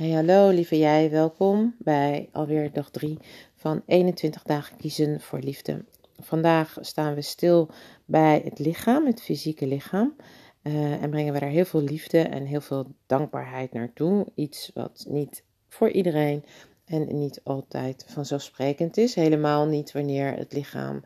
Hey, hallo lieve jij, welkom bij alweer dag 3 van 21 dagen kiezen voor liefde. Vandaag staan we stil bij het lichaam, het fysieke lichaam. Uh, en brengen we daar heel veel liefde en heel veel dankbaarheid naartoe. Iets wat niet voor iedereen en niet altijd vanzelfsprekend is. Helemaal niet wanneer het lichaam,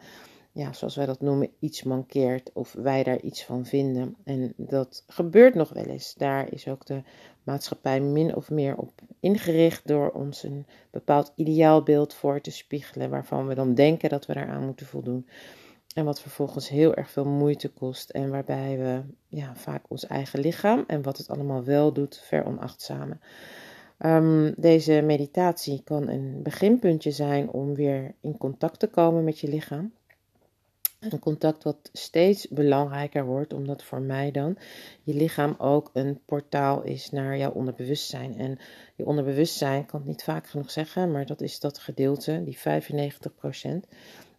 ja, zoals wij dat noemen, iets mankeert of wij daar iets van vinden. En dat gebeurt nog wel eens. Daar is ook de maatschappij min of meer op ingericht door ons een bepaald ideaalbeeld voor te spiegelen, waarvan we dan denken dat we daaraan moeten voldoen. En wat vervolgens heel erg veel moeite kost en waarbij we ja, vaak ons eigen lichaam en wat het allemaal wel doet veronachtzamen. Um, deze meditatie kan een beginpuntje zijn om weer in contact te komen met je lichaam. Een contact wat steeds belangrijker wordt, omdat voor mij dan je lichaam ook een portaal is naar jouw onderbewustzijn. En je onderbewustzijn kan het niet vaak genoeg zeggen, maar dat is dat gedeelte, die 95%,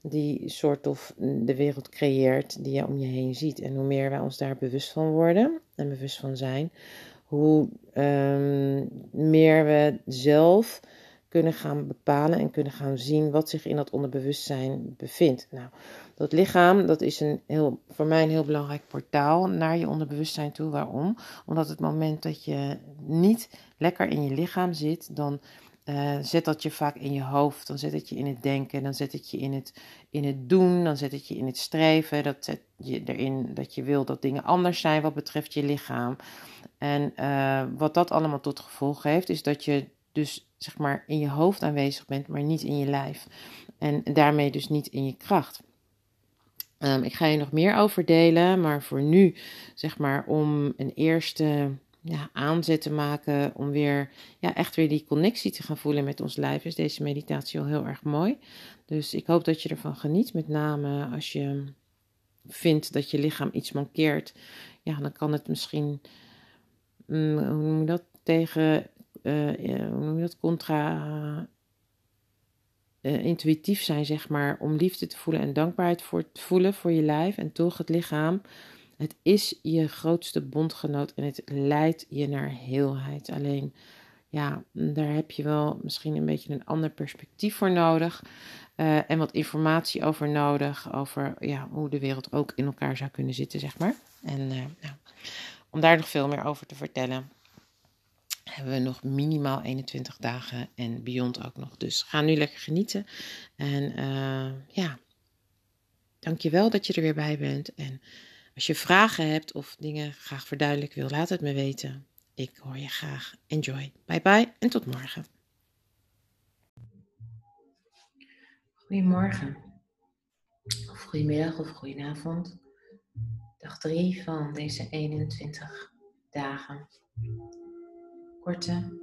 die soort of de wereld creëert die je om je heen ziet. En hoe meer wij ons daar bewust van worden en bewust van zijn, hoe um, meer we zelf kunnen gaan bepalen en kunnen gaan zien wat zich in dat onderbewustzijn bevindt. Nou, dat lichaam, dat is een heel, voor mij een heel belangrijk portaal naar je onderbewustzijn toe. Waarom? Omdat het moment dat je niet lekker in je lichaam zit, dan uh, zet dat je vaak in je hoofd, dan zet het je in het denken, dan zet het je in het, in het doen, dan zet het je in het streven, dat zet je erin dat je wil dat dingen anders zijn wat betreft je lichaam. En uh, wat dat allemaal tot gevolg heeft, is dat je dus zeg maar in je hoofd aanwezig bent, maar niet in je lijf. En daarmee dus niet in je kracht. Um, ik ga je nog meer over delen, maar voor nu, zeg maar, om een eerste ja, aanzet te maken om weer ja, echt weer die connectie te gaan voelen met ons lijf, is deze meditatie wel heel erg mooi. Dus ik hoop dat je ervan geniet, met name als je vindt dat je lichaam iets mankeert. Ja, dan kan het misschien, mm, hoe je dat, tegen, hoe noem je dat, contra... Uh, intuïtief zijn, zeg maar, om liefde te voelen en dankbaarheid voor te voelen voor je lijf en toch het lichaam het is je grootste bondgenoot en het leidt je naar heelheid. Alleen, ja, daar heb je wel misschien een beetje een ander perspectief voor nodig. En wat informatie over nodig. Over ja, hoe de wereld ook in elkaar zou kunnen zitten, zeg maar. En nou, om daar nog veel meer over te vertellen, hebben we nog minimaal 21 dagen en beyond ook nog. Dus ga nu lekker genieten. En uh, ja, dankjewel dat je er weer bij bent. En als je vragen hebt of dingen graag verduidelijk wil, laat het me weten. Ik hoor je graag. Enjoy. Bye bye en tot morgen. Goedemorgen. Of goedemiddag of goedenavond. Dag 3 van deze 21 dagen. Korte,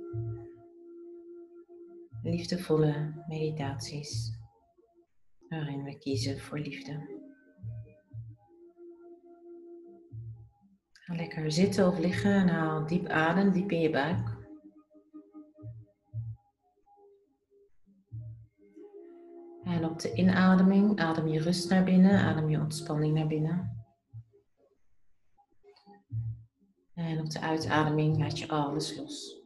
liefdevolle meditaties waarin we kiezen voor liefde. Ga lekker zitten of liggen en haal diep adem, diep in je buik. En op de inademing adem je rust naar binnen, adem je ontspanning naar binnen. En op de uitademing laat je alles los.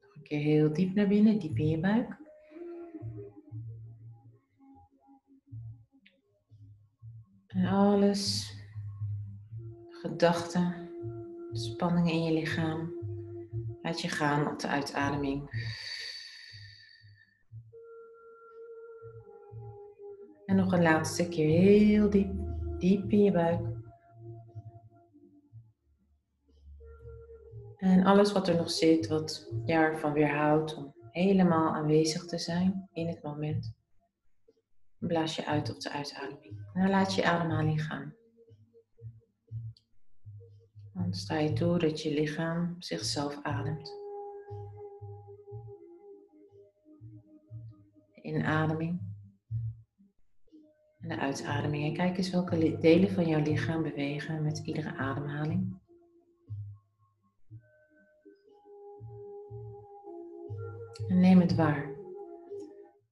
Nog een keer heel diep naar binnen, diep in je buik. En alles, gedachten, spanningen in je lichaam, laat je gaan op de uitademing. En nog een laatste keer heel diep, diep in je buik. En alles wat er nog zit, wat je ervan weerhoudt om helemaal aanwezig te zijn in het moment, blaas je uit op de uitademing. En dan laat je ademhaling gaan. Dan sta je toe dat je lichaam zichzelf ademt. De inademing en de uitademing. En kijk eens welke delen van jouw lichaam bewegen met iedere ademhaling. En neem het waar.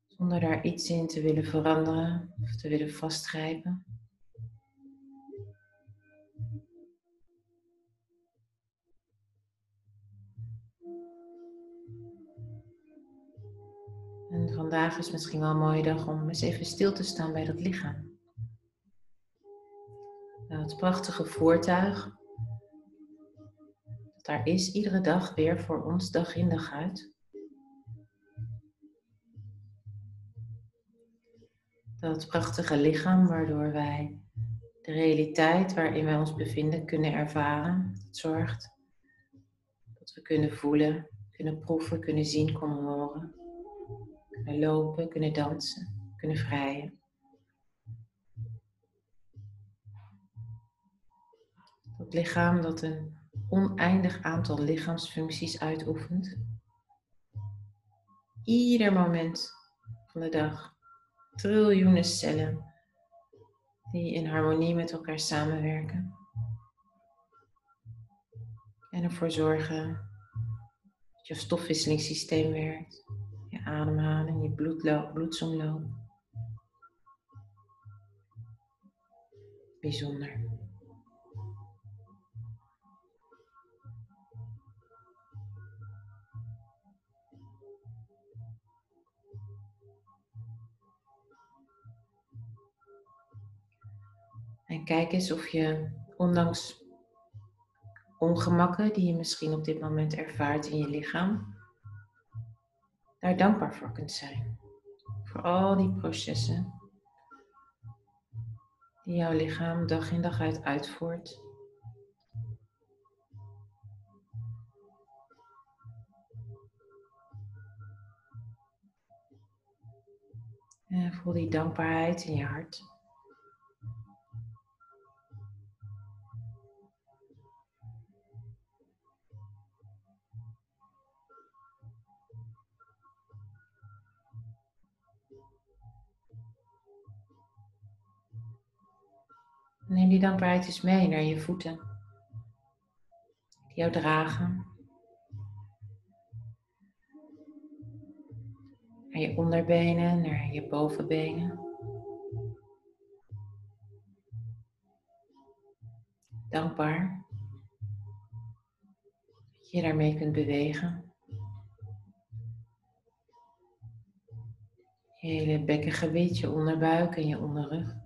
Zonder daar iets in te willen veranderen of te willen vastgrijpen. En vandaag is misschien wel een mooie dag om eens even stil te staan bij dat lichaam. Nou, het prachtige voertuig dat daar is iedere dag weer voor ons dag in dag uit. Dat prachtige lichaam waardoor wij de realiteit waarin wij ons bevinden kunnen ervaren. Het zorgt dat we kunnen voelen, kunnen proeven, kunnen zien, kunnen horen. Kunnen lopen, kunnen dansen, kunnen vrijen. Dat lichaam dat een oneindig aantal lichaamsfuncties uitoefent. Ieder moment van de dag triljoenen cellen die in harmonie met elkaar samenwerken. En ervoor zorgen dat je stofwisselingssysteem werkt, je ademhaling, je bloedsomloop. Bijzonder. En kijk eens of je, ondanks ongemakken die je misschien op dit moment ervaart in je lichaam, daar dankbaar voor kunt zijn. Voor al die processen die jouw lichaam dag in dag uit uitvoert. En voel die dankbaarheid in je hart. Die dankbaarheid eens mee naar je voeten. Die jou dragen. Naar je onderbenen, naar je bovenbenen. Dankbaar dat je daarmee kunt bewegen. Je hele bekkengebied, je onderbuik en je onderrug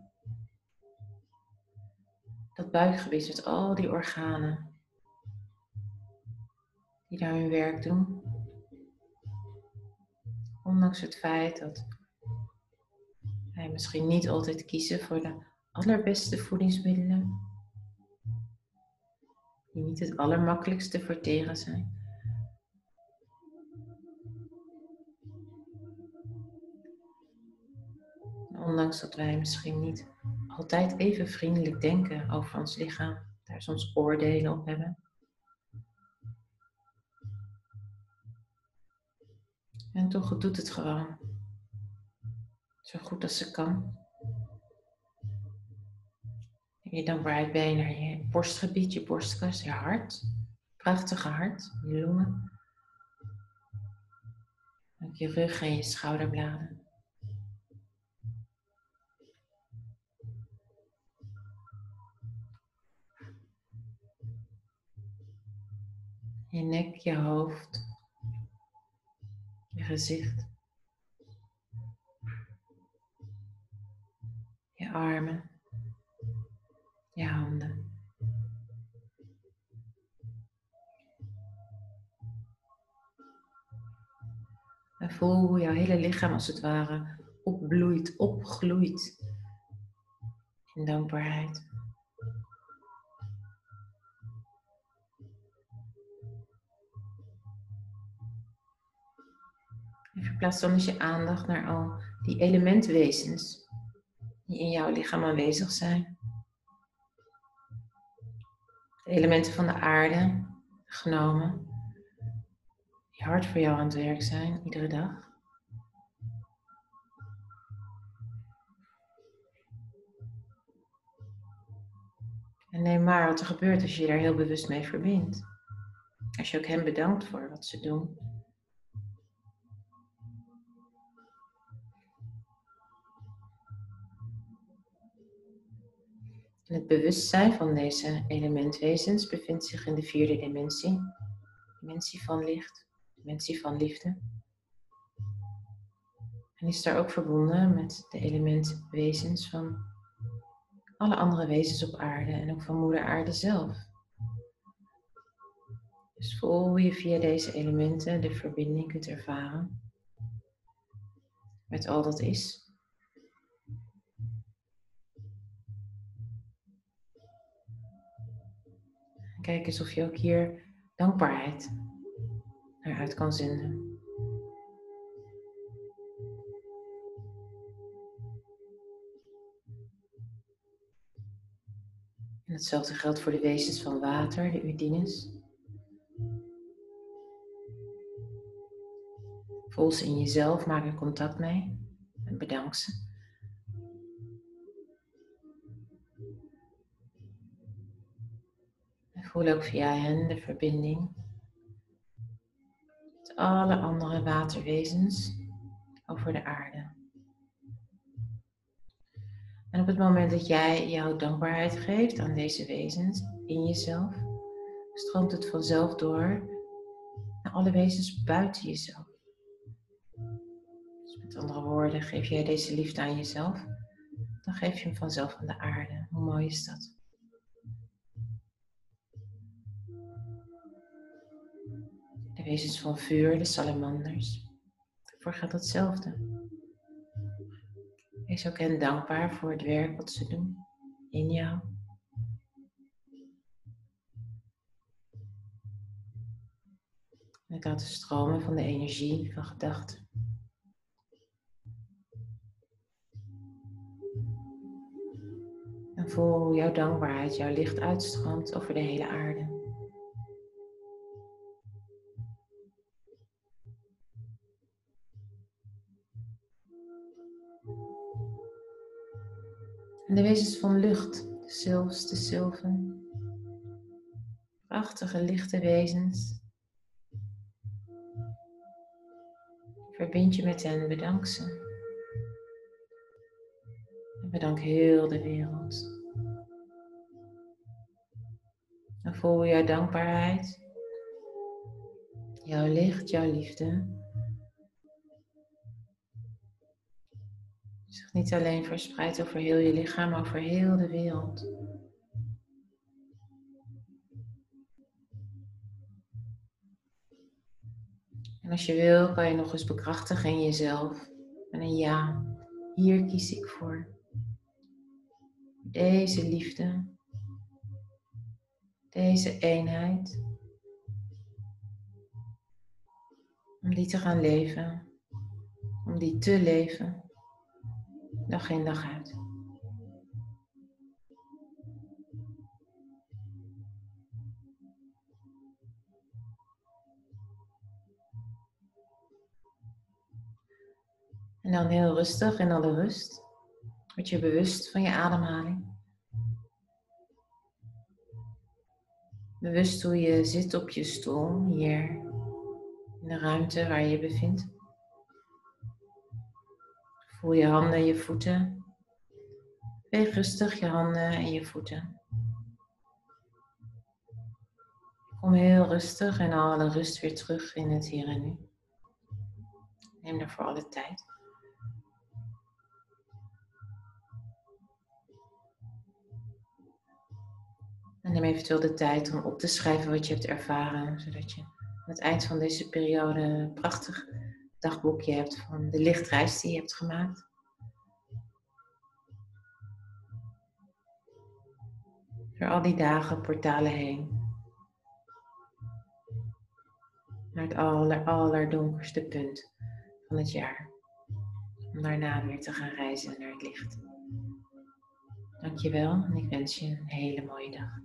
dat buikgebied met al die organen die daar hun werk doen. Ondanks het feit dat wij misschien niet altijd kiezen voor de allerbeste voedingsmiddelen, die niet het allermakkelijkste verteren zijn. Ondanks dat wij misschien niet altijd even vriendelijk denken over ons lichaam, daar soms oordelen op hebben. En toch doet het gewoon. Zo goed als ze kan. En je dankbaarheid bij naar je borstgebied, je borstkas, je hart. Prachtige hart, je longen. Ook je rug en je schouderbladen. Je nek, je hoofd, je gezicht, je armen, je handen. En voel hoe jouw hele lichaam als het ware opbloeit, opgloeit in dankbaarheid. En verplaats dan eens je aandacht naar al die elementwezens die in jouw lichaam aanwezig zijn. De elementen van de aarde, genomen, die hard voor jou aan het werk zijn, iedere dag. En neem maar wat er gebeurt als je je daar heel bewust mee verbindt. Als je ook hen bedankt voor wat ze doen. Het bewustzijn van deze elementwezens bevindt zich in de vierde dimensie. Dimensie van licht, dimensie van liefde. En is daar ook verbonden met de elementwezens van alle andere wezens op aarde en ook van moeder aarde zelf. Dus voel hoe je via deze elementen de verbinding kunt ervaren met al dat is. Kijk eens of je ook hier dankbaarheid naar uit kan zenden. En hetzelfde geldt voor de wezens van water, de Udines. Voel ze in jezelf, maak er contact mee en bedank ze. Voel ook via hen de verbinding met alle andere waterwezens over de aarde. En op het moment dat jij jouw dankbaarheid geeft aan deze wezens in jezelf, stroomt het vanzelf door naar alle wezens buiten jezelf. Dus met andere woorden, geef jij deze liefde aan jezelf, dan geef je hem vanzelf aan de aarde. Hoe mooi is dat? De wezens van vuur, de salamanders. Daarvoor gaat hetzelfde. Wees ook hen dankbaar voor het werk wat ze doen in jou. En het laten stromen van de energie van gedachten. En voel hoe jouw dankbaarheid, jouw licht uitstroomt over de hele aarde. En de wezens van lucht, de zilfs, de zilven. Prachtige lichte wezens. Verbind je met hen, bedank ze. Bedank heel de wereld. En voel jouw dankbaarheid, jouw licht, jouw liefde niet alleen verspreidt over heel je lichaam, maar over heel de wereld. En als je wil, kan je nog eens bekrachtigen in jezelf. En een ja, hier kies ik voor. Deze liefde, deze eenheid, om die te gaan leven, om die te leven dag in dag uit. En dan heel rustig in alle rust word je bewust van je ademhaling. Bewust hoe je zit op je stoel hier in de ruimte waar je je bevindt. Voel je handen en je voeten. Weeg rustig je handen en je voeten. Kom heel rustig en alle rust weer terug in het hier en nu. Neem daarvoor alle tijd. En neem eventueel de tijd om op te schrijven wat je hebt ervaren, zodat je aan het eind van deze periode prachtig dagboekje hebt van de lichtreis die je hebt gemaakt. Door al die dagen, portalen heen. Naar het aller, allerdonkerste punt van het jaar. Om daarna weer te gaan reizen naar het licht. Dankjewel en ik wens je een hele mooie dag.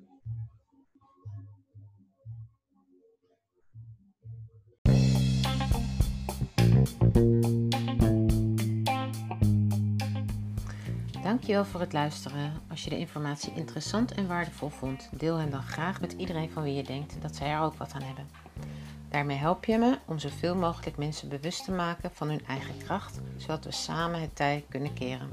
Dankjewel voor het luisteren. Als je de informatie interessant en waardevol vond, deel hem dan graag met iedereen van wie je denkt dat zij er ook wat aan hebben. Daarmee help je me om zoveel mogelijk mensen bewust te maken van hun eigen kracht, zodat we samen het tij kunnen keren.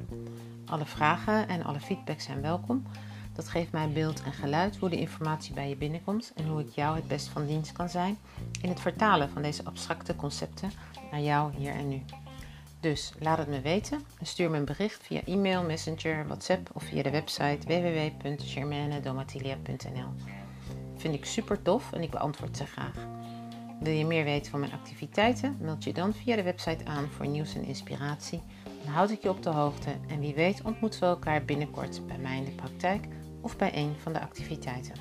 Alle vragen en alle feedback zijn welkom. Dat geeft mij beeld en geluid hoe de informatie bij je binnenkomt en hoe ik jou het best van dienst kan zijn in het vertalen van deze abstracte concepten naar jou hier en nu. Dus laat het me weten en stuur me een bericht via e-mail, messenger, WhatsApp of via de website www.germanedomatilia.nl. Vind ik super tof en ik beantwoord ze graag. Wil je meer weten van mijn activiteiten? Meld je dan via de website aan voor nieuws en inspiratie. Dan houd ik je op de hoogte en wie weet ontmoeten we elkaar binnenkort bij mij in de praktijk of bij een van de activiteiten.